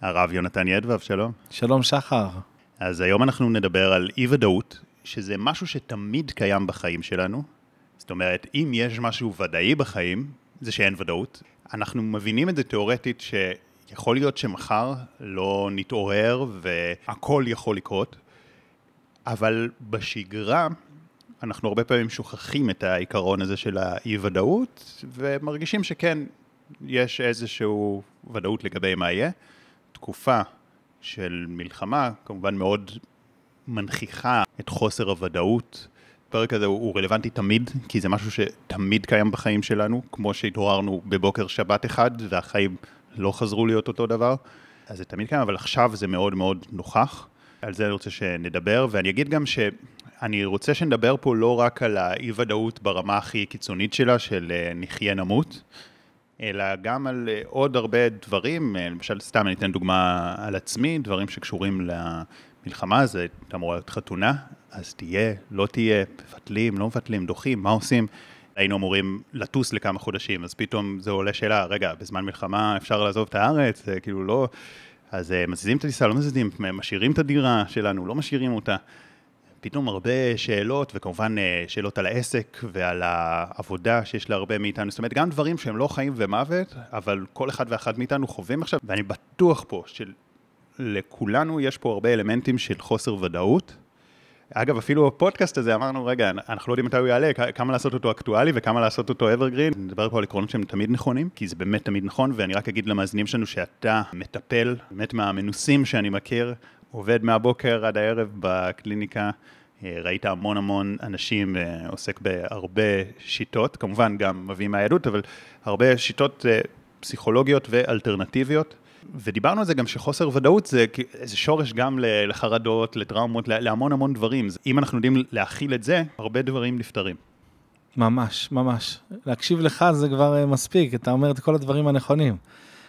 הרב יונתן ידבב, שלום. שלום שחר. אז היום אנחנו נדבר על אי-ודאות, שזה משהו שתמיד קיים בחיים שלנו. זאת אומרת, אם יש משהו ודאי בחיים, זה שאין ודאות. אנחנו מבינים את זה תיאורטית שיכול להיות שמחר לא נתעורר והכל יכול לקרות, אבל בשגרה אנחנו הרבה פעמים שוכחים את העיקרון הזה של האי-ודאות, ומרגישים שכן, יש איזושהי ודאות לגבי מה יהיה. תקופה של מלחמה, כמובן מאוד מנכיחה את חוסר הוודאות. הפרק הזה הוא רלוונטי תמיד, כי זה משהו שתמיד קיים בחיים שלנו, כמו שהתעוררנו בבוקר שבת אחד, והחיים לא חזרו להיות אותו דבר. אז זה תמיד קיים, אבל עכשיו זה מאוד מאוד נוכח. על זה אני רוצה שנדבר, ואני אגיד גם שאני רוצה שנדבר פה לא רק על האי-ודאות ברמה הכי קיצונית שלה, של אה, נחיה נמות, אלא גם על אה, עוד הרבה דברים, אה, למשל, סתם אני אתן דוגמה על עצמי, דברים שקשורים למלחמה, זה אמורה להיות חתונה, אז תהיה, לא תהיה, מבטלים, לא מבטלים, דוחים, מה עושים? היינו אמורים לטוס לכמה חודשים, אז פתאום זה עולה שאלה, רגע, בזמן מלחמה אפשר לעזוב את הארץ? זה כאילו לא... אז אה, מזיזים את הטיסה, לא מזיזים, משאירים את הדירה שלנו, לא משאירים אותה. פתאום הרבה שאלות, וכמובן אה, שאלות על העסק ועל העבודה שיש להרבה מאיתנו. זאת אומרת, גם דברים שהם לא חיים ומוות, אבל כל אחד ואחת מאיתנו חווים עכשיו, ואני בטוח פה שלכולנו יש פה הרבה אלמנטים של חוסר ודאות. אגב, אפילו בפודקאסט הזה אמרנו, רגע, אנחנו לא יודעים מתי הוא יעלה, כמה לעשות אותו אקטואלי וכמה לעשות אותו אברגרין. נדבר פה על עקרונות שהם תמיד נכונים, כי זה באמת תמיד נכון, ואני רק אגיד למאזינים שלנו שאתה מטפל, באמת מהמנוסים שאני מכיר, עובד מהבוקר עד הערב בקליניקה, אה, ראית המון המון אנשים, אה, עוסק בהרבה שיטות, כמובן גם מביא מהיהדות, אבל הרבה שיטות אה, פסיכולוגיות ואלטרנטיביות. ודיברנו על זה גם שחוסר ודאות זה איזה שורש גם לחרדות, לטראומות, להמון המון דברים. אם אנחנו יודעים להכיל את זה, הרבה דברים נפתרים. ממש, ממש. להקשיב לך זה כבר מספיק, אתה אומר את כל הדברים הנכונים.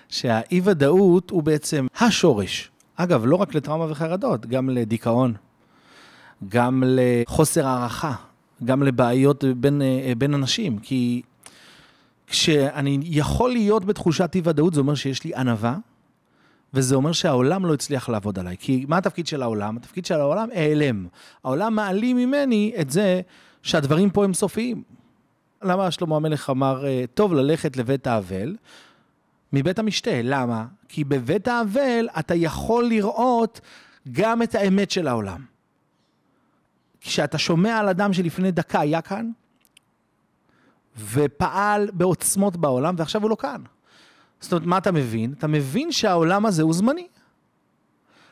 שהאי-ודאות הוא בעצם השורש אגב, לא רק לטראומה וחרדות, גם לדיכאון, גם לחוסר הערכה, גם לבעיות בין, אה, בין אנשים, כי כשאני יכול להיות בתחושת אי-ודאות, זה אומר שיש לי ענווה, וזה אומר שהעולם לא הצליח לעבוד עליי. כי מה התפקיד של העולם? התפקיד של העולם העלם. העולם מעלים ממני את זה שהדברים פה הם סופיים. למה שלמה המלך אמר, אה, טוב ללכת לבית האבל, מבית המשתה. למה? כי בבית האבל אתה יכול לראות גם את האמת של העולם. כשאתה שומע על אדם שלפני דקה היה כאן, ופעל בעוצמות בעולם, ועכשיו הוא לא כאן. זאת אומרת, מה אתה מבין? אתה מבין שהעולם הזה הוא זמני.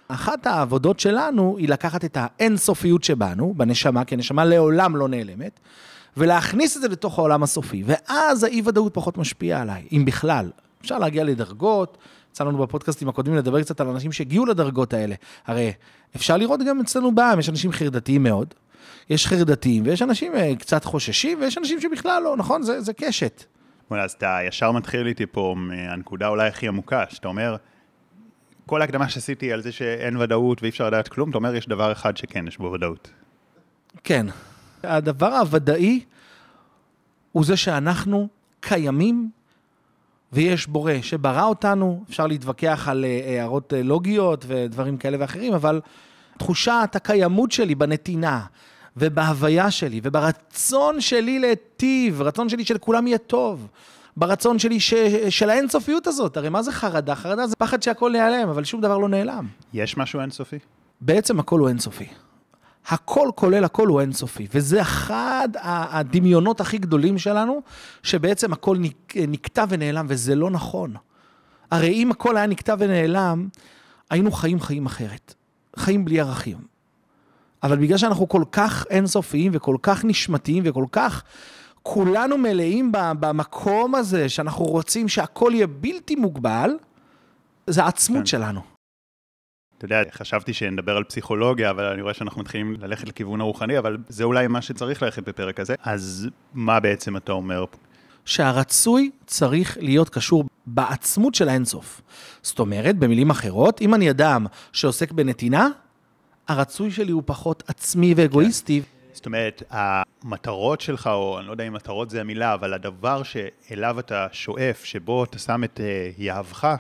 אחת העבודות שלנו היא לקחת את האינסופיות שבנו, בנשמה, כי הנשמה לעולם לא נעלמת, ולהכניס את זה לתוך העולם הסופי, ואז האי-ודאות פחות משפיעה עליי, אם בכלל. אפשר להגיע לדרגות, יצא לנו בפודקאסטים הקודמים לדבר קצת על אנשים שהגיעו לדרגות האלה. הרי אפשר לראות גם אצלנו בעם, יש אנשים חרדתיים מאוד, יש חרדתיים, ויש אנשים אה, קצת חוששים, ויש אנשים שבכלל לא, נכון? זה, זה קשת. אז אתה ישר מתחיל איתי פה מהנקודה אולי הכי עמוקה, שאתה אומר, כל ההקדמה שעשיתי על זה שאין ודאות ואי אפשר לדעת כלום, אתה אומר, יש דבר אחד שכן, יש בו ודאות. כן. הדבר הוודאי הוא זה שאנחנו קיימים ויש בורא שברא אותנו, אפשר להתווכח על אה, הערות אה, לוגיות ודברים כאלה ואחרים, אבל תחושת הקיימות שלי בנתינה ובהוויה שלי וברצון שלי להיטיב, רצון שלי שלכולם יהיה טוב, ברצון שלי ש... של האינסופיות הזאת. הרי מה זה חרדה? חרדה זה פחד שהכל ייעלם, אבל שום דבר לא נעלם. יש משהו אינסופי? בעצם הכל הוא אינסופי. הכל כולל הכל הוא אינסופי, וזה אחד הדמיונות הכי גדולים שלנו, שבעצם הכל נקטע ונעלם, וזה לא נכון. הרי אם הכל היה נקטע ונעלם, היינו חיים חיים אחרת. חיים בלי ערכים. אבל בגלל שאנחנו כל כך אינסופיים וכל כך נשמתיים וכל כך כולנו מלאים במקום הזה, שאנחנו רוצים שהכל יהיה בלתי מוגבל, זה העצמות כן. שלנו. אתה יודע, חשבתי שנדבר על פסיכולוגיה, אבל אני רואה שאנחנו מתחילים ללכת לכיוון הרוחני, אבל זה אולי מה שצריך ללכת בפרק הזה. אז מה בעצם אתה אומר? שהרצוי צריך להיות קשור בעצמות של האינסוף. זאת אומרת, במילים אחרות, אם אני אדם שעוסק בנתינה, הרצוי שלי הוא פחות עצמי ואגואיסטי. כן. זאת אומרת, המטרות שלך, או אני לא יודע אם מטרות זה המילה, אבל הדבר שאליו אתה שואף, שבו אתה שם את uh, יהבך,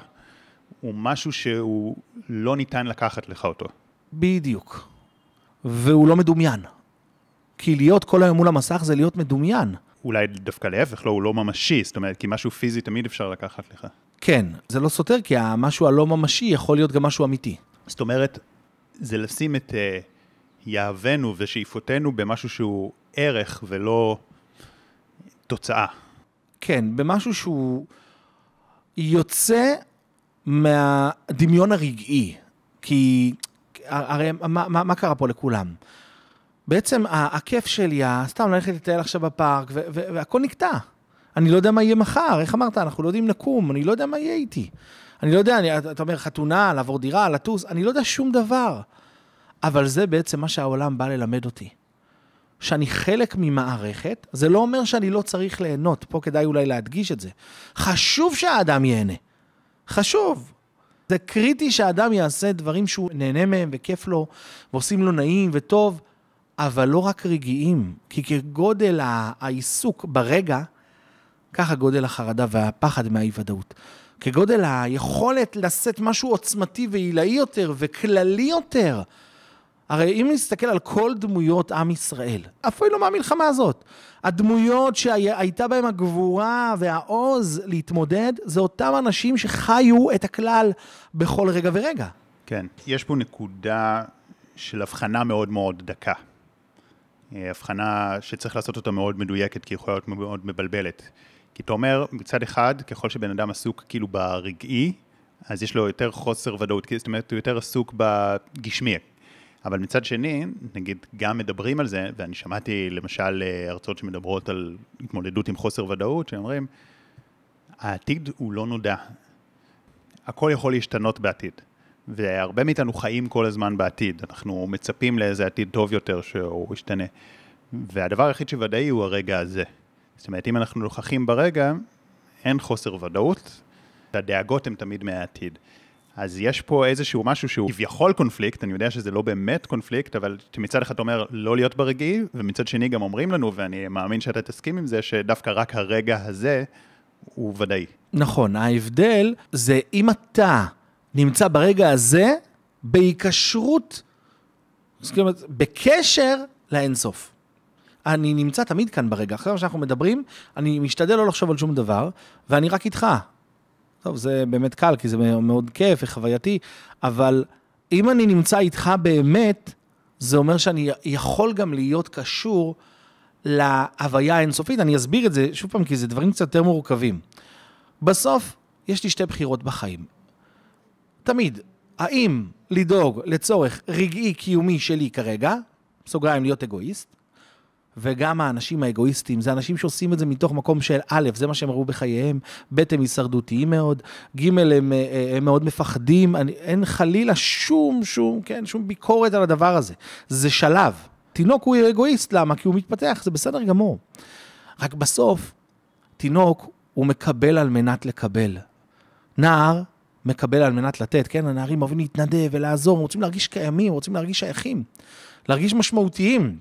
הוא משהו שהוא לא ניתן לקחת לך אותו. בדיוק. והוא לא מדומיין. כי להיות כל היום מול המסך זה להיות מדומיין. אולי דווקא להפך, לא, הוא לא ממשי, זאת אומרת, כי משהו פיזי תמיד אפשר לקחת לך. כן, זה לא סותר, כי המשהו הלא ממשי יכול להיות גם משהו אמיתי. זאת אומרת, זה לשים את uh, יהבנו ושאיפותינו במשהו שהוא ערך ולא תוצאה. כן, במשהו שהוא יוצא מהדמיון הרגעי. כי הרי מה, מה, מה קרה פה לכולם? בעצם הכיף שלי, סתם ללכת לטייל עכשיו בפארק, והכל נקטע. אני לא יודע מה יהיה מחר, איך אמרת? אנחנו לא יודעים לקום, אני לא יודע מה יהיה איתי. אני לא יודע, אני, אתה אומר חתונה, לעבור דירה, לטוס, אני לא יודע שום דבר. אבל זה בעצם מה שהעולם בא ללמד אותי. שאני חלק ממערכת, זה לא אומר שאני לא צריך ליהנות, פה כדאי אולי להדגיש את זה. חשוב שהאדם ייהנה. חשוב. זה קריטי שהאדם יעשה דברים שהוא נהנה מהם וכיף לו, ועושים לו נעים וטוב, אבל לא רק רגעיים, כי כגודל העיסוק ברגע, ככה גודל החרדה והפחד מהאי-ודאות. כגודל היכולת לשאת משהו עוצמתי ועילאי יותר וכללי יותר. הרי אם נסתכל על כל דמויות עם ישראל, אפילו מהמלחמה הזאת, הדמויות שהייתה בהן הגבורה והעוז להתמודד, זה אותם אנשים שחיו את הכלל בכל רגע ורגע. כן, יש פה נקודה של הבחנה מאוד מאוד דקה. אה, הבחנה שצריך לעשות אותה מאוד מדויקת, כי היא יכולה להיות מאוד מבלבלת. כי אתה אומר, מצד אחד, ככל שבן אדם עסוק כאילו ברגעי, אז יש לו יותר חוסר ודאות, זאת אומרת, הוא יותר עסוק בגשמי. אבל מצד שני, נגיד, גם מדברים על זה, ואני שמעתי למשל אה, הרצאות שמדברות על התמודדות עם חוסר ודאות, שאומרים, העתיד הוא לא נודע. הכל יכול להשתנות בעתיד. והרבה מאיתנו חיים כל הזמן בעתיד, אנחנו מצפים לאיזה עתיד טוב יותר שהוא ישתנה. והדבר היחיד שוודאי הוא הרגע הזה. זאת אומרת, אם אנחנו נוכחים ברגע, אין חוסר ודאות, הדאגות הן תמיד מהעתיד. אז יש פה איזשהו משהו שהוא כביכול קונפליקט, אני יודע שזה לא באמת קונפליקט, אבל מצד אחד אומר לא להיות ברגעי, ומצד שני גם אומרים לנו, ואני מאמין שאתה תסכים עם זה, שדווקא רק הרגע הזה הוא ודאי. נכון, ההבדל זה אם אתה נמצא ברגע הזה בהיקשרות, זאת אומרת, בקשר לאינסוף. אני נמצא תמיד כאן ברגע. אחרי מה שאנחנו מדברים, אני משתדל לא לחשוב על שום דבר, ואני רק איתך. טוב, זה באמת קל, כי זה מאוד כיף וחווייתי, אבל אם אני נמצא איתך באמת, זה אומר שאני יכול גם להיות קשור להוויה האינסופית. אני אסביר את זה, שוב פעם, כי זה דברים קצת יותר מורכבים. בסוף, יש לי שתי בחירות בחיים. תמיד, האם לדאוג לצורך רגעי קיומי שלי כרגע, סוגריים להיות אגואיסט, וגם האנשים האגואיסטים, זה אנשים שעושים את זה מתוך מקום של א', זה מה שהם ראו בחייהם, ב', הם הישרדותיים מאוד, ג', הם, הם אה, אה, הם מאוד מפחדים, אני, אין חלילה שום, שום, כן, שום ביקורת על הדבר הזה. זה שלב. תינוק הוא אגואיסט, למה? כי הוא מתפתח, זה בסדר גמור. רק בסוף, תינוק הוא מקבל על מנת לקבל. נער מקבל על מנת לתת, כן? הנערים אוהבים להתנדב ולעזור, רוצים להרגיש קיימים, רוצים להרגיש שייכים, להרגיש משמעותיים.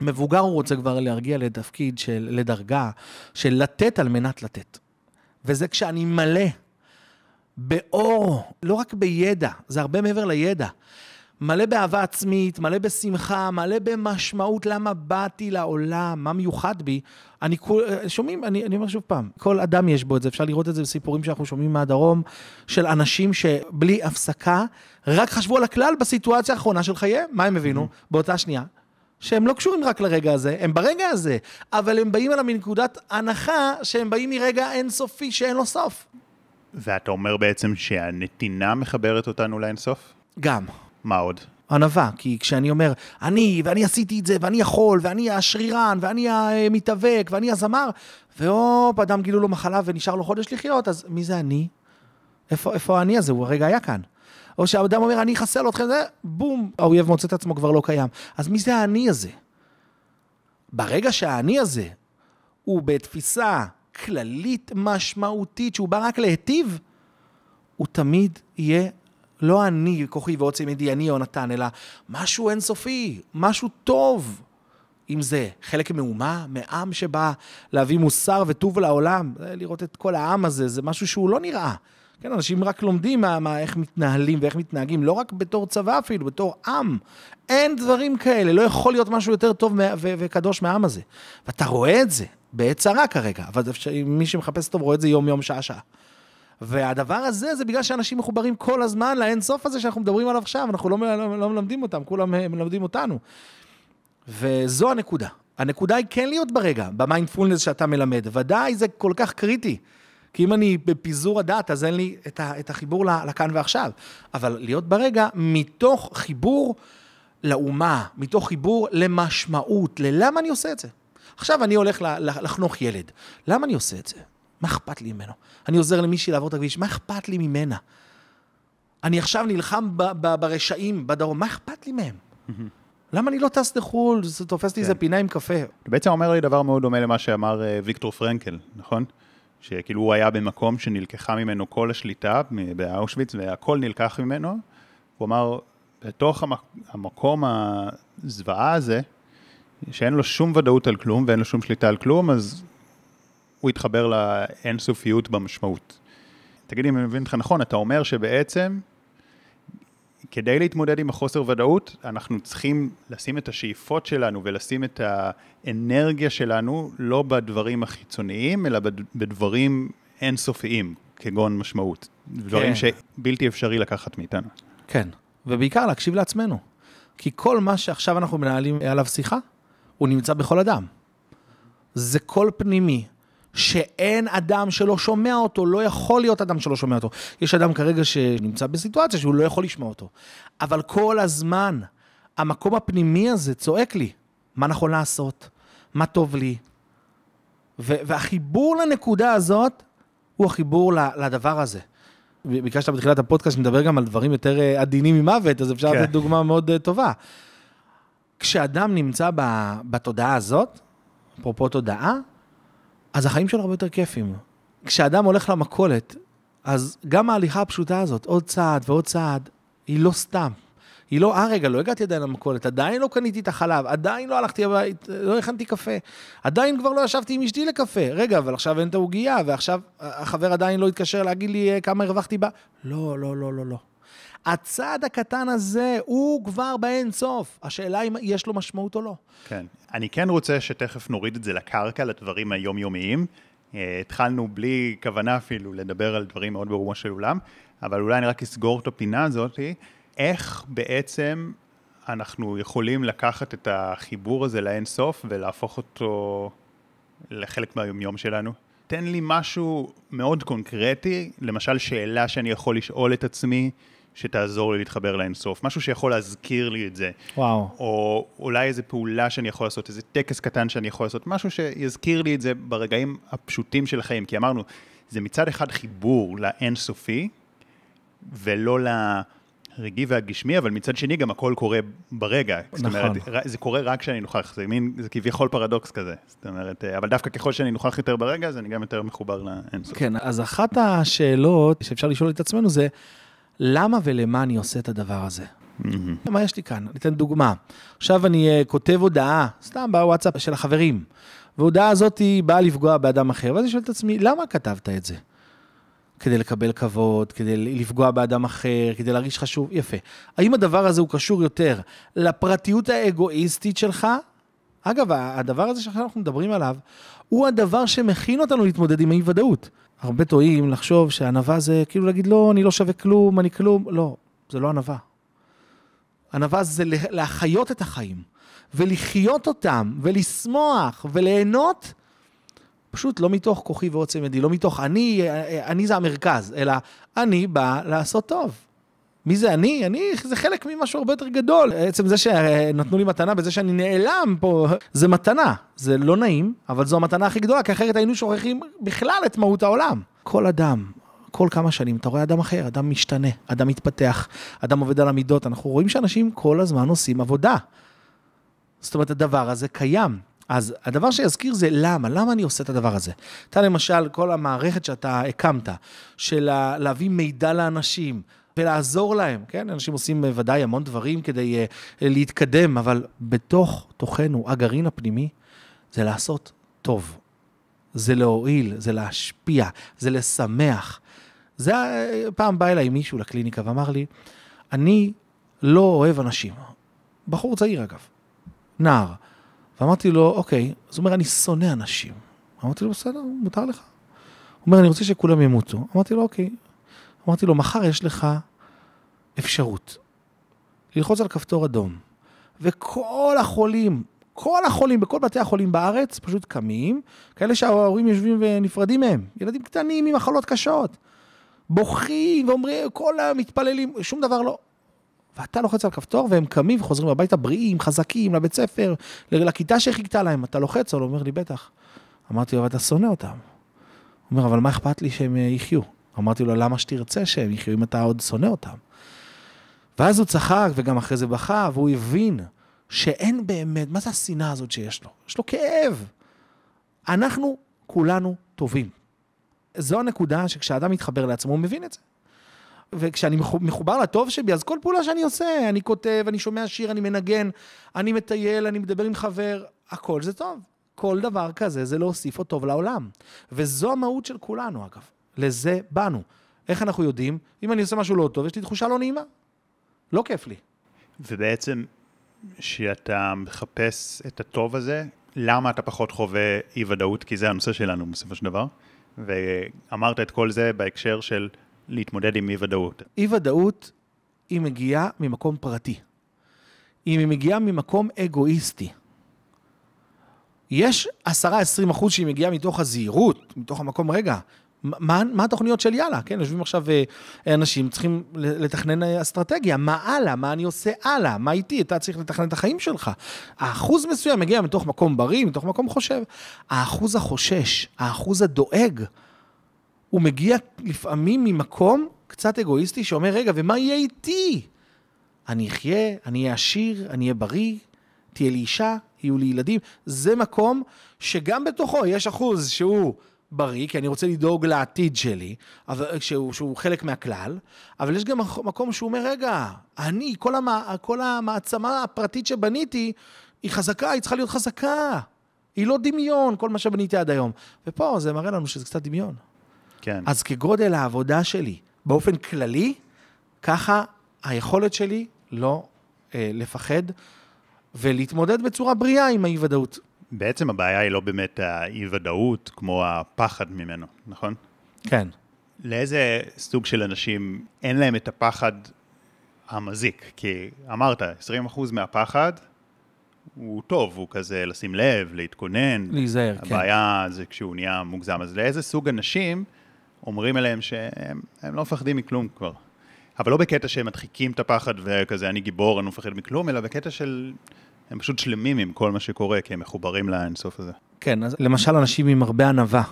מבוגר הוא רוצה כבר להרגיע לתפקיד של, לדרגה של לתת על מנת לתת. וזה כשאני מלא באור, לא רק בידע, זה הרבה מעבר לידע. מלא באהבה עצמית, מלא בשמחה, מלא במשמעות למה באתי לעולם, מה מיוחד בי. אני שומעים, אני, אני אומר שוב פעם, כל אדם יש בו את זה, אפשר לראות את זה בסיפורים שאנחנו שומעים מהדרום, של אנשים שבלי הפסקה, רק חשבו על הכלל בסיטואציה האחרונה של חייהם, מה הם הבינו? Mm-hmm. באותה שנייה. שהם לא קשורים רק לרגע הזה, הם ברגע הזה, אבל הם באים אליו מנקודת הנחה שהם באים מרגע אינסופי שאין לו סוף. ואתה אומר בעצם שהנתינה מחברת אותנו לאינסוף? גם. מה עוד? ענווה, כי כשאני אומר, אני, ואני עשיתי את זה, ואני יכול, ואני השרירן, ואני המתאבק, ואני הזמר, והופ, אדם גילו לו מחלה ונשאר לו חודש לחיות, אז מי זה אני? איפה, איפה האני הזה? הוא הרגע היה כאן. או שהאדם אומר, אני אחסל אתכם, זה, בום, האויב מוצא את עצמו כבר לא קיים. אז מי זה האני הזה? ברגע שהאני הזה הוא בתפיסה כללית משמעותית, שהוא בא רק להיטיב, הוא תמיד יהיה לא אני, כוחי ועוצם ידי, אני יונתן, אלא משהו אינסופי, משהו טוב. אם זה חלק מאומה, מעם שבא להביא מוסר וטוב לעולם, לראות את כל העם הזה, זה משהו שהוא לא נראה. כן, אנשים רק לומדים מה, מה, איך מתנהלים ואיך מתנהגים, לא רק בתור צבא אפילו, בתור עם. אין דברים כאלה, לא יכול להיות משהו יותר טוב וקדוש מהעם הזה. ואתה רואה את זה, בעת צרה כרגע, אבל מי שמחפש טוב רואה את זה יום-יום, שעה-שעה. והדבר הזה זה בגלל שאנשים מחוברים כל הזמן לאין סוף הזה שאנחנו מדברים עליו עכשיו, אנחנו לא, לא, לא מלמדים אותם, כולם מלמדים אותנו. וזו הנקודה. הנקודה היא כן להיות ברגע, במיינדפולנס שאתה מלמד. ודאי זה כל כך קריטי. כי אם אני בפיזור הדעת, אז אין לי את, ה, את החיבור לכאן ועכשיו. אבל להיות ברגע מתוך חיבור לאומה, מתוך חיבור למשמעות, ללמה אני עושה את זה. עכשיו אני הולך לחנוך ילד. למה אני עושה את זה? מה אכפת לי ממנו? אני עוזר למישהי לעבור את הכביש, מה אכפת לי ממנה? אני עכשיו נלחם ב- ב- ברשעים בדרום, מה אכפת לי מהם? למה אני לא טס לחו"ל? זה תופס לי איזה כן. פינה עם קפה. בעצם אומר לי דבר מאוד דומה למה שאמר אה, ויקטור פרנקל, נכון? שכאילו הוא היה במקום שנלקחה ממנו כל השליטה באושוויץ והכל נלקח ממנו. הוא אמר, בתוך המק- המקום הזוועה הזה, שאין לו שום ודאות על כלום ואין לו שום שליטה על כלום, אז הוא התחבר לאינסופיות במשמעות. תגיד אם אני מבין אותך נכון, אתה אומר שבעצם כדי להתמודד עם החוסר ודאות, אנחנו צריכים לשים את השאיפות שלנו ולשים את האנרגיה שלנו לא בדברים החיצוניים, אלא בד- בדברים אינסופיים, כגון משמעות. דברים כן. שבלתי אפשרי לקחת מאיתנו. כן, ובעיקר להקשיב לעצמנו. כי כל מה שעכשיו אנחנו מנהלים עליו שיחה, הוא נמצא בכל אדם. זה קול פנימי, שאין אדם שלא שומע אותו, לא יכול להיות אדם שלא שומע אותו. יש אדם כרגע שנמצא בסיטואציה שהוא לא יכול לשמוע אותו. אבל כל הזמן, המקום הפנימי הזה צועק לי, מה נכון לעשות, מה טוב לי. והחיבור לנקודה הזאת, הוא החיבור לדבר הזה. ביקשת בתחילת הפודקאסט שנדבר גם על דברים יותר אה, עדינים ממוות, אז אפשר כן. לתת דוגמה מאוד אה, טובה. כשאדם נמצא בתודעה הזאת, אפרופו תודעה, אז החיים שלו הרבה יותר כיפים. כשאדם הולך למכולת, אז גם ההליכה הפשוטה הזאת, עוד צעד ועוד צעד, היא לא סתם. היא לא, אה רגע, לא הגעתי עדיין למכולת, עדיין לא קניתי את החלב, עדיין לא הלכתי הבית, לא הכנתי קפה, עדיין כבר לא ישבתי עם אשתי לקפה. רגע, אבל עכשיו אין את העוגייה, ועכשיו החבר עדיין לא התקשר להגיד לי אה, כמה הרווחתי בה. לא, לא, לא, לא, לא. הצעד הקטן הזה הוא כבר באין סוף. השאלה אם יש לו משמעות או לא. כן. אני כן רוצה שתכף נוריד את זה לקרקע, לדברים היומיומיים. אה, התחלנו בלי כוונה אפילו לדבר על דברים מאוד ברומו של עולם, אבל אולי אני רק אסגור את הפינה הזאת. איך בעצם אנחנו יכולים לקחת את החיבור הזה לאין סוף ולהפוך אותו לחלק מהיומיום שלנו? תן לי משהו מאוד קונקרטי, למשל שאלה שאני יכול לשאול את עצמי, שתעזור לי להתחבר לאינסוף, משהו שיכול להזכיר לי את זה. וואו. או אולי איזו פעולה שאני יכול לעשות, איזה טקס קטן שאני יכול לעשות, משהו שיזכיר לי את זה ברגעים הפשוטים של החיים. כי אמרנו, זה מצד אחד חיבור לאינסופי, ולא לרגעי והגשמי, אבל מצד שני גם הכל קורה ברגע. זאת נכון. אומרת, ר- זה קורה רק כשאני נוכח, זה מין, זה כביכול פרדוקס כזה. זאת אומרת, אה, אבל דווקא ככל שאני נוכח יותר ברגע, אז אני גם יותר מחובר לאינסוף. כן, אז אחת השאלות שאפשר לשאול את עצמנו זה, למה ולמה אני עושה את הדבר הזה? מהמם. מה יש לי כאן? אני אתן דוגמה. עכשיו אני אה, כותב הודעה, סתם בוואטסאפ של החברים, וההודעה הזאת היא באה לפגוע באדם אחר, ואז אני שואל את עצמי, למה כתבת את זה? כדי לקבל כבוד, כדי לפגוע באדם אחר, כדי להרגיש חשוב, יפה. האם הדבר הזה הוא קשור יותר לפרטיות האגואיסטית שלך? אגב, הדבר הזה שאנחנו מדברים עליו, הוא הדבר שמכין אותנו להתמודד עם האי-ודאות. הרבה טועים לחשוב שענווה זה כאילו להגיד, לא, אני לא שווה כלום, אני כלום. לא, זה לא ענווה. ענווה זה לה- להחיות את החיים, ולחיות אותם, ולשמוח, וליהנות, פשוט לא מתוך כוחי ועוצם ידי, לא מתוך אני, אני זה המרכז, אלא אני בא לעשות טוב. מי זה אני? אני, זה חלק ממשהו הרבה יותר גדול. עצם זה שנתנו לי מתנה, בזה שאני נעלם פה, זה מתנה. זה לא נעים, אבל זו המתנה הכי גדולה, כי אחרת היינו שוכחים בכלל את מהות העולם. כל אדם, כל כמה שנים, אתה רואה אדם אחר, אדם משתנה, אדם מתפתח, אדם עובד על המידות. אנחנו רואים שאנשים כל הזמן עושים עבודה. זאת אומרת, הדבר הזה קיים. אז הדבר שיזכיר זה למה, למה אני עושה את הדבר הזה. אתה למשל, כל המערכת שאתה הקמת, של לה- להביא מידע לאנשים ולעזור להם, כן? אנשים עושים אה, ודאי המון דברים כדי אה, להתקדם, אבל בתוך תוכנו, הגרעין הפנימי, זה לעשות טוב. זה להועיל, זה להשפיע, זה לשמח, זה, פעם בא אליי מישהו לקליניקה ואמר לי, אני לא אוהב אנשים. בחור צעיר אגב, נער. ואמרתי לו, אוקיי, אז הוא אומר, אני שונא אנשים. אמרתי לו, בסדר, מותר לך. הוא אומר, אני רוצה שכולם ימותו. אמרתי לו, אוקיי. אמרתי לו, מחר יש לך אפשרות ללחוץ על כפתור אדום, וכל החולים, כל החולים בכל בתי החולים בארץ פשוט קמים, כאלה שההורים יושבים ונפרדים מהם, ילדים קטנים עם מחלות קשות, בוכים ואומרים, כל המתפללים, שום דבר לא. ואתה לוחץ על כפתור והם קמים וחוזרים הביתה בריאים, חזקים, לבית ספר, לכיתה שחיכתה להם, אתה לוחץ, הוא אומר לי, בטח. אמרתי לו, אבל אתה שונא אותם. הוא אומר, אבל מה אכפת לי שהם יחיו? אמרתי לו, למה שתרצה שהם יחיו אם אתה עוד שונא אותם? ואז הוא צחק וגם אחרי זה בכה, והוא הבין שאין באמת, מה זה השנאה הזאת שיש לו? יש לו כאב. אנחנו כולנו טובים. זו הנקודה שכשאדם מתחבר לעצמו, הוא מבין את זה. וכשאני מחובר לטוב שבי, אז כל פעולה שאני עושה, אני כותב, אני שומע שיר, אני מנגן, אני מטייל, אני מדבר עם חבר, הכל זה טוב. כל דבר כזה זה להוסיף עוד טוב לעולם. וזו המהות של כולנו, אגב. לזה באנו. איך אנחנו יודעים? אם אני עושה משהו לא טוב, יש לי תחושה לא נעימה. לא כיף לי. ובעצם, כשאתה מחפש את הטוב הזה, למה אתה פחות חווה אי-ודאות? כי זה הנושא שלנו בסופו של דבר. ואמרת את כל זה בהקשר של להתמודד עם אי-ודאות. אי-ודאות היא מגיעה ממקום פרטי. אם היא מגיעה ממקום אגואיסטי. יש 10-20 אחוז שהיא מגיעה מתוך הזהירות, מתוך המקום, רגע, מה, מה התוכניות של יאללה? כן, יושבים עכשיו אה, אנשים, צריכים לתכנן אה, אסטרטגיה, מה הלאה? מה אני עושה הלאה? מה איתי? אתה צריך לתכנן את החיים שלך. האחוז מסוים מגיע מתוך מקום בריא, מתוך מקום חושב. האחוז החושש, האחוז הדואג, הוא מגיע לפעמים ממקום קצת אגואיסטי שאומר, רגע, ומה יהיה איתי? אני אחיה, אני אהיה עשיר, אני אהיה בריא, תהיה לי אישה, יהיו לי ילדים. זה מקום שגם בתוכו יש אחוז שהוא... בריא, כי אני רוצה לדאוג לעתיד שלי, שהוא, שהוא חלק מהכלל, אבל יש גם מקום שהוא אומר, רגע, אני, כל, המ, כל המעצמה הפרטית שבניתי, היא חזקה, היא צריכה להיות חזקה. היא לא דמיון, כל מה שבניתי עד היום. ופה זה מראה לנו שזה קצת דמיון. כן. אז כגודל העבודה שלי, באופן כללי, ככה היכולת שלי לא אה, לפחד ולהתמודד בצורה בריאה עם האי-ודאות. בעצם הבעיה היא לא באמת האי-ודאות, כמו הפחד ממנו, נכון? כן. לאיזה סוג של אנשים אין להם את הפחד המזיק? כי אמרת, 20% מהפחד הוא טוב, הוא כזה לשים לב, להתכונן. להיזהר, כן. הבעיה זה כשהוא נהיה מוגזם. אז לאיזה סוג אנשים אומרים עליהם שהם לא מפחדים מכלום כבר? אבל לא בקטע שהם מדחיקים את הפחד וכזה, אני גיבור, אני לא מפחד מכלום, אלא בקטע של הם פשוט שלמים עם כל מה שקורה, כי הם מחוברים לאינסוף הזה. כן, אז למשל אנשים עם הרבה ענווה.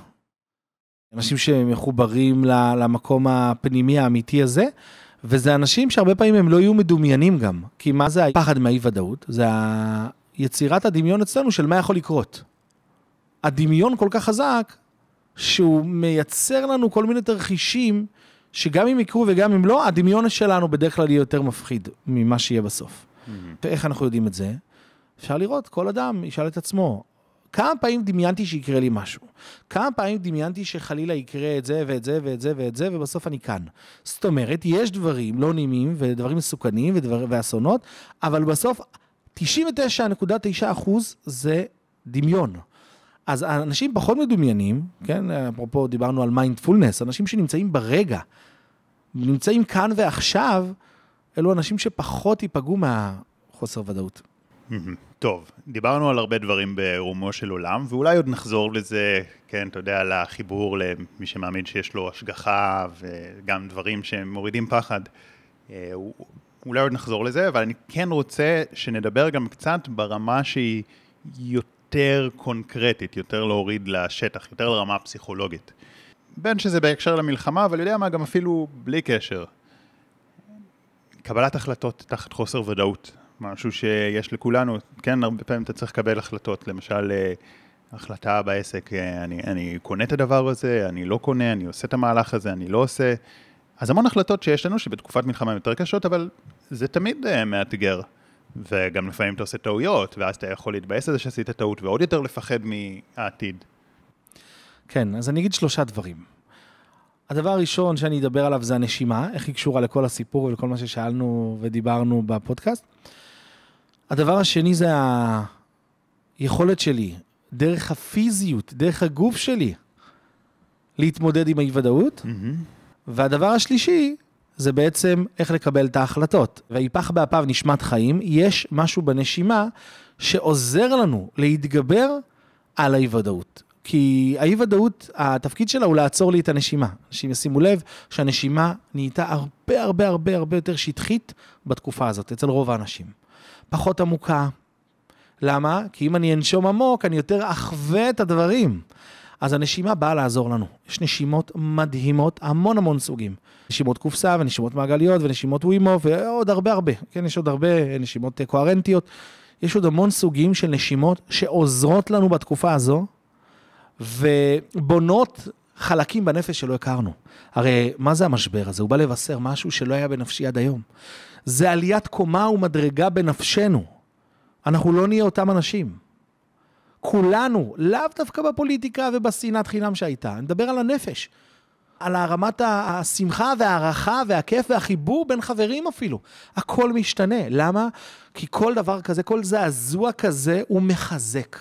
אנשים שמחוברים למקום הפנימי האמיתי הזה, וזה אנשים שהרבה פעמים הם לא יהיו מדומיינים גם. כי מה זה הפחד מהאי-ודאות? זה יצירת הדמיון אצלנו של מה יכול לקרות. הדמיון כל כך חזק, שהוא מייצר לנו כל מיני תרחישים, שגם אם יקרו וגם אם לא, הדמיון שלנו בדרך כלל יהיה יותר מפחיד ממה שיהיה בסוף. Mm-hmm. ואיך אנחנו יודעים את זה? אפשר לראות, כל אדם ישאל את עצמו, כמה פעמים דמיינתי שיקרה לי משהו? כמה פעמים דמיינתי שחלילה יקרה את זה ואת זה ואת זה ואת זה, ובסוף אני כאן. זאת אומרת, יש דברים לא נעימים ודברים מסוכנים ודבר, ואסונות, אבל בסוף 99.9 אחוז זה דמיון. אז אנשים פחות מדומיינים, כן, אפרופו דיברנו על מיינדפולנס, אנשים שנמצאים ברגע, נמצאים כאן ועכשיו, אלו אנשים שפחות ייפגעו מהחוסר ודאות. טוב, דיברנו על הרבה דברים ברומו של עולם, ואולי עוד נחזור לזה, כן, אתה יודע, לחיבור למי שמאמין שיש לו השגחה, וגם דברים שמורידים פחד. אה, אולי עוד נחזור לזה, אבל אני כן רוצה שנדבר גם קצת ברמה שהיא יותר קונקרטית, יותר להוריד לשטח, יותר לרמה הפסיכולוגית. בין שזה בהקשר למלחמה, אבל יודע מה, גם אפילו בלי קשר. קבלת החלטות תחת חוסר ודאות. משהו שיש לכולנו, כן, הרבה פעמים אתה צריך לקבל החלטות, למשל, אה, החלטה בעסק, אה, אני, אני קונה את הדבר הזה, אני לא קונה, אני עושה את המהלך הזה, אני לא עושה. אז המון החלטות שיש לנו, שבתקופת מלחמה הן יותר קשות, אבל זה תמיד uh, מאתגר. וגם לפעמים אתה עושה טעויות, ואז אתה יכול להתבאס על זה שעשית טעות, ועוד יותר לפחד מהעתיד. כן, אז אני אגיד שלושה דברים. הדבר הראשון שאני אדבר עליו זה הנשימה, איך היא קשורה לכל הסיפור ולכל מה ששאלנו ודיברנו בפודקאסט. הדבר השני זה היכולת שלי, דרך הפיזיות, דרך הגוף שלי, להתמודד עם האי-ודאות. והדבר השלישי זה בעצם איך לקבל את ההחלטות. ויפח באפיו נשמת חיים, יש משהו בנשימה שעוזר לנו להתגבר על האי-ודאות. כי האי-ודאות, התפקיד שלה הוא לעצור לי את הנשימה. אנשים ישימו לב שהנשימה נהייתה הרבה הרבה הרבה הרבה יותר שטחית בתקופה הזאת, אצל רוב האנשים. פחות עמוקה. למה? כי אם אני אנשום עמוק, אני יותר אחווה את הדברים. אז הנשימה באה לעזור לנו. יש נשימות מדהימות, המון המון סוגים. נשימות קופסה ונשימות מעגליות ונשימות ווימו ועוד הרבה הרבה. כן, יש עוד הרבה נשימות קוהרנטיות. יש עוד המון סוגים של נשימות שעוזרות לנו בתקופה הזו, ובונות חלקים בנפש שלא הכרנו. הרי מה זה המשבר הזה? הוא בא לבשר משהו שלא היה בנפשי עד היום. זה עליית קומה ומדרגה בנפשנו. אנחנו לא נהיה אותם אנשים. כולנו, לאו דווקא בפוליטיקה ובשנאת חינם שהייתה, אני מדבר על הנפש. על הרמת השמחה וההערכה והכיף והחיבור בין חברים אפילו. הכל משתנה. למה? כי כל דבר כזה, כל זעזוע כזה, הוא מחזק.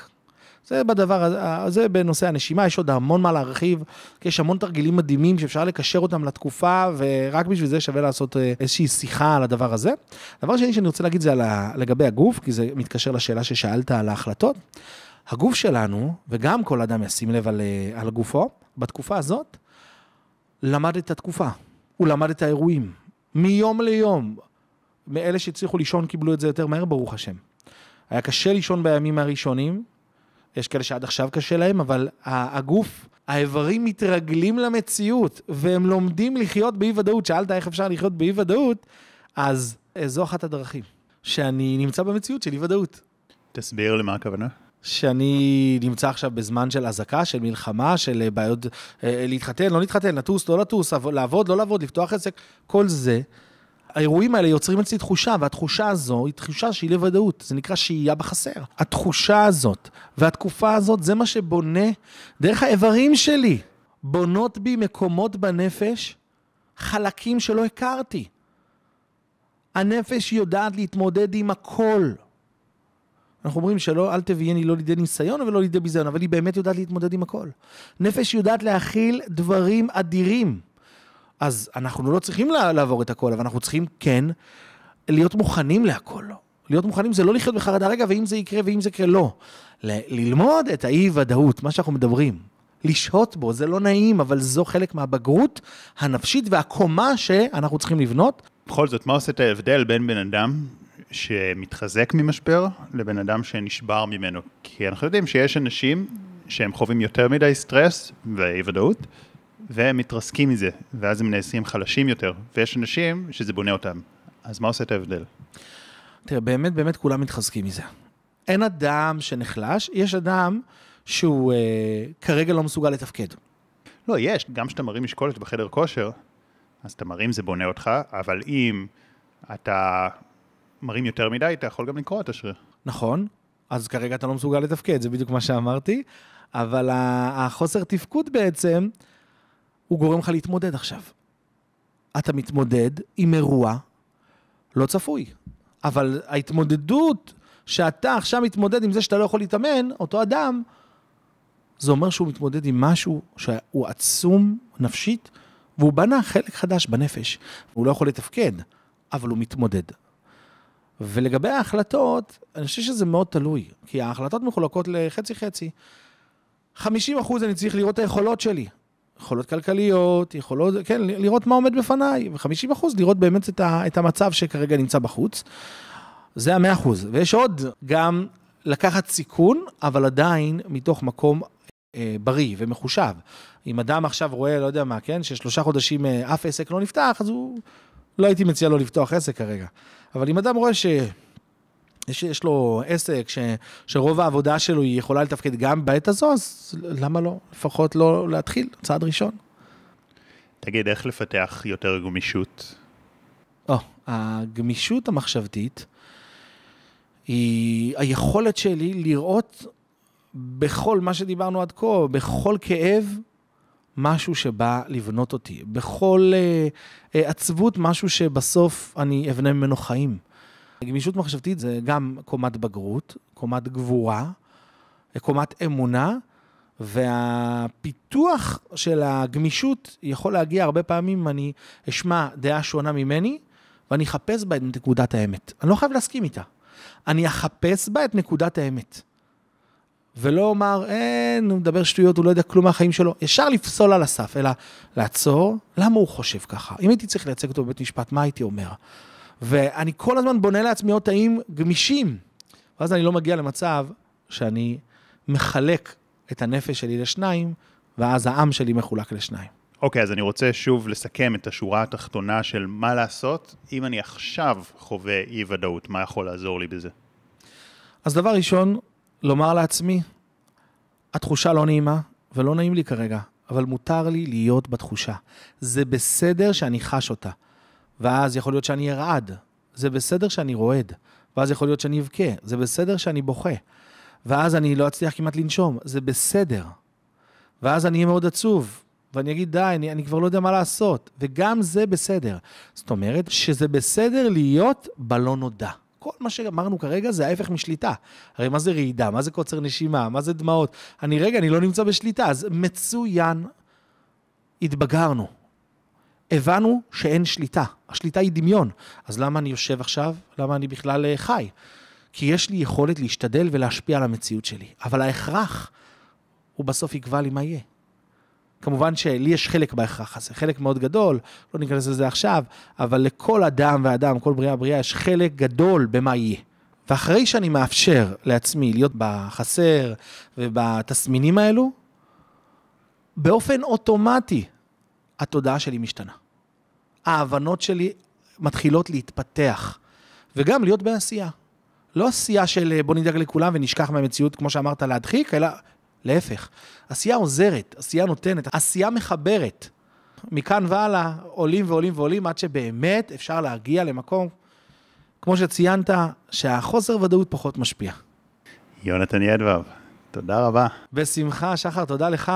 זה בדבר הזה, בנושא הנשימה, יש עוד המון מה להרחיב, יש המון תרגילים מדהימים שאפשר לקשר אותם לתקופה, ורק בשביל זה שווה לעשות אה, איזושהי שיחה על הדבר הזה. דבר שני שאני רוצה להגיד זה על ה... לגבי הגוף, כי זה מתקשר לשאלה ששאלת על ההחלטות. הגוף שלנו, וגם כל אדם ישים לב על, אה, על גופו, בתקופה הזאת, למד את התקופה, הוא למד את האירועים, מיום ליום. מאלה שהצליחו לישון קיבלו את זה יותר מהר, ברוך השם. היה קשה לישון בימים הראשונים, יש כאלה שעד עכשיו קשה להם, אבל הגוף, האיברים מתרגלים למציאות, והם לומדים לחיות באי-ודאות. שאלת איך אפשר לחיות באי-ודאות, אז זו אחת הדרכים, שאני נמצא במציאות של אי-ודאות. תסביר למה הכוונה. שאני נמצא עכשיו בזמן של אזעקה, של מלחמה, של בעיות אה, להתחתן, לא להתחתן, לטוס, לא לטוס, לעבוד, לא לעבוד, לפתוח עסק, כל זה. האירועים האלה יוצרים אצלי תחושה, והתחושה הזו היא תחושה שהיא לוודאות, זה נקרא שהייה בחסר. התחושה הזאת והתקופה הזאת, זה מה שבונה דרך האיברים שלי, בונות בי מקומות בנפש, חלקים שלא הכרתי. הנפש יודעת להתמודד עם הכל. אנחנו אומרים שלא, אל תביאני לא לידי ניסיון ולא לידי ביזיון, אבל היא באמת יודעת להתמודד עם הכל. נפש יודעת להכיל דברים אדירים. אז אנחנו לא צריכים לעבור את הכל, אבל אנחנו צריכים כן להיות מוכנים להכל. להיות מוכנים זה לא לחיות בחרדה, רגע, ואם זה יקרה ואם זה יקרה, לא. ל- ללמוד את האי-ודאות, מה שאנחנו מדברים. לשהות בו, זה לא נעים, אבל זו חלק מהבגרות הנפשית והקומה שאנחנו צריכים לבנות. בכל זאת, מה עושה את ההבדל בין בן אדם שמתחזק ממשבר לבן אדם שנשבר ממנו? כי אנחנו יודעים שיש אנשים שהם חווים יותר מדי סטרס ואי ודאות, והם מתרסקים מזה, ואז הם נעשים חלשים יותר, ויש אנשים שזה בונה אותם. אז מה עושה את ההבדל? תראה, באמת באמת כולם מתחזקים מזה. אין אדם שנחלש, יש אדם שהוא אה, כרגע לא מסוגל לתפקד. לא, יש, גם כשאתה מרים משקולת בחדר כושר, אז אתה מרים זה בונה אותך, אבל אם אתה מרים יותר מדי, אתה יכול גם לקרוע את השריר. נכון, אז כרגע אתה לא מסוגל לתפקד, זה בדיוק מה שאמרתי, אבל החוסר תפקוד בעצם, הוא גורם לך להתמודד עכשיו. אתה מתמודד עם אירוע לא צפוי, אבל ההתמודדות שאתה עכשיו מתמודד עם זה שאתה לא יכול להתאמן, אותו אדם, זה אומר שהוא מתמודד עם משהו שהוא עצום נפשית, והוא בנה חלק חדש בנפש. הוא לא יכול לתפקד, אבל הוא מתמודד. ולגבי ההחלטות, אני חושב שזה מאוד תלוי, כי ההחלטות מחולקות לחצי-חצי. 50 אחוז אני צריך לראות את היכולות שלי. יכולות כלכליות, יכולות, כן, לראות מה עומד בפניי, ו-50 אחוז לראות באמת את, ה, את המצב שכרגע נמצא בחוץ. זה ה-100 אחוז. ויש עוד, גם לקחת סיכון, אבל עדיין מתוך מקום אה, בריא ומחושב. אם אדם עכשיו רואה, לא יודע מה, כן, ששלושה חודשים אה, אף עסק לא נפתח, אז הוא, לא הייתי מציע לו לפתוח עסק כרגע. אבל אם אדם רואה ש... יש, יש לו עסק ש, שרוב העבודה שלו היא יכולה לתפקד גם בעת הזו, אז למה לא? לפחות לא להתחיל, צעד ראשון. תגיד, איך לפתח יותר גמישות? או, הגמישות המחשבתית היא היכולת שלי לראות בכל מה שדיברנו עד כה, בכל כאב, משהו שבא לבנות אותי. בכל uh, עצבות, משהו שבסוף אני אבנה ממנו חיים. גמישות מחשבתית זה גם קומת בגרות, קומת גבורה, קומת אמונה, והפיתוח של הגמישות יכול להגיע הרבה פעמים, אני אשמע דעה שונה ממני, ואני אחפש בה את נקודת האמת. אני לא חייב להסכים איתה. אני אחפש בה את נקודת האמת. ולא אומר, אין, הוא מדבר שטויות, הוא לא יודע כלום מהחיים שלו. ישר לפסול על הסף, אלא לעצור, למה הוא חושב ככה? אם הייתי צריך לייצג אותו בבית משפט, מה הייתי אומר? ואני כל הזמן בונה לעצמי עוד תאים גמישים. ואז אני לא מגיע למצב שאני מחלק את הנפש שלי לשניים, ואז העם שלי מחולק לשניים. אוקיי, okay, אז אני רוצה שוב לסכם את השורה התחתונה של מה לעשות אם אני עכשיו חווה אי-ודאות, מה יכול לעזור לי בזה? אז דבר ראשון, לומר לעצמי, התחושה לא נעימה, ולא נעים לי כרגע, אבל מותר לי להיות בתחושה. זה בסדר שאני חש אותה. ואז יכול להיות שאני ארעד. זה בסדר שאני רועד. ואז יכול להיות שאני אבכה. זה בסדר שאני בוכה. ואז אני לא אצליח כמעט לנשום. זה בסדר. ואז אני אהיה מאוד עצוב. ואני אגיד, די, אני, אני כבר לא יודע מה לעשות. וגם זה בסדר. זאת אומרת שזה בסדר להיות בלא נודע. כל מה שאמרנו כרגע זה ההפך משליטה. הרי מה זה רעידה? מה זה קוצר נשימה? מה זה דמעות? אני, רגע, אני לא נמצא בשליטה. אז מצוין, התבגרנו. הבנו שאין שליטה. השליטה היא דמיון. אז למה אני יושב עכשיו? למה אני בכלל אה, חי? כי יש לי יכולת להשתדל ולהשפיע על המציאות שלי. אבל ההכרח, הוא בסוף יקבע לי מה יהיה. כמובן שלי יש חלק בהכרח הזה, חלק מאוד גדול, לא ניכנס לזה עכשיו, אבל לכל אדם ואדם, כל בריאה בריאה, יש חלק גדול במה יהיה. ואחרי שאני מאפשר לעצמי להיות בחסר ובתסמינים האלו, באופן אוטומטי התודעה שלי משתנה. ההבנות שלי מתחילות להתפתח, וגם להיות בעשייה. לא עשייה של בוא נדאג לכולם ונשכח מהמציאות, כמו שאמרת, להדחיק, אלא להפך. עשייה עוזרת, עשייה נותנת, עשייה מחברת. מכאן והלאה עולים ועולים ועולים עד שבאמת אפשר להגיע למקום, כמו שציינת, שהחוסר ודאות פחות משפיע. יונתן ידבב, תודה רבה. בשמחה, שחר, תודה לך.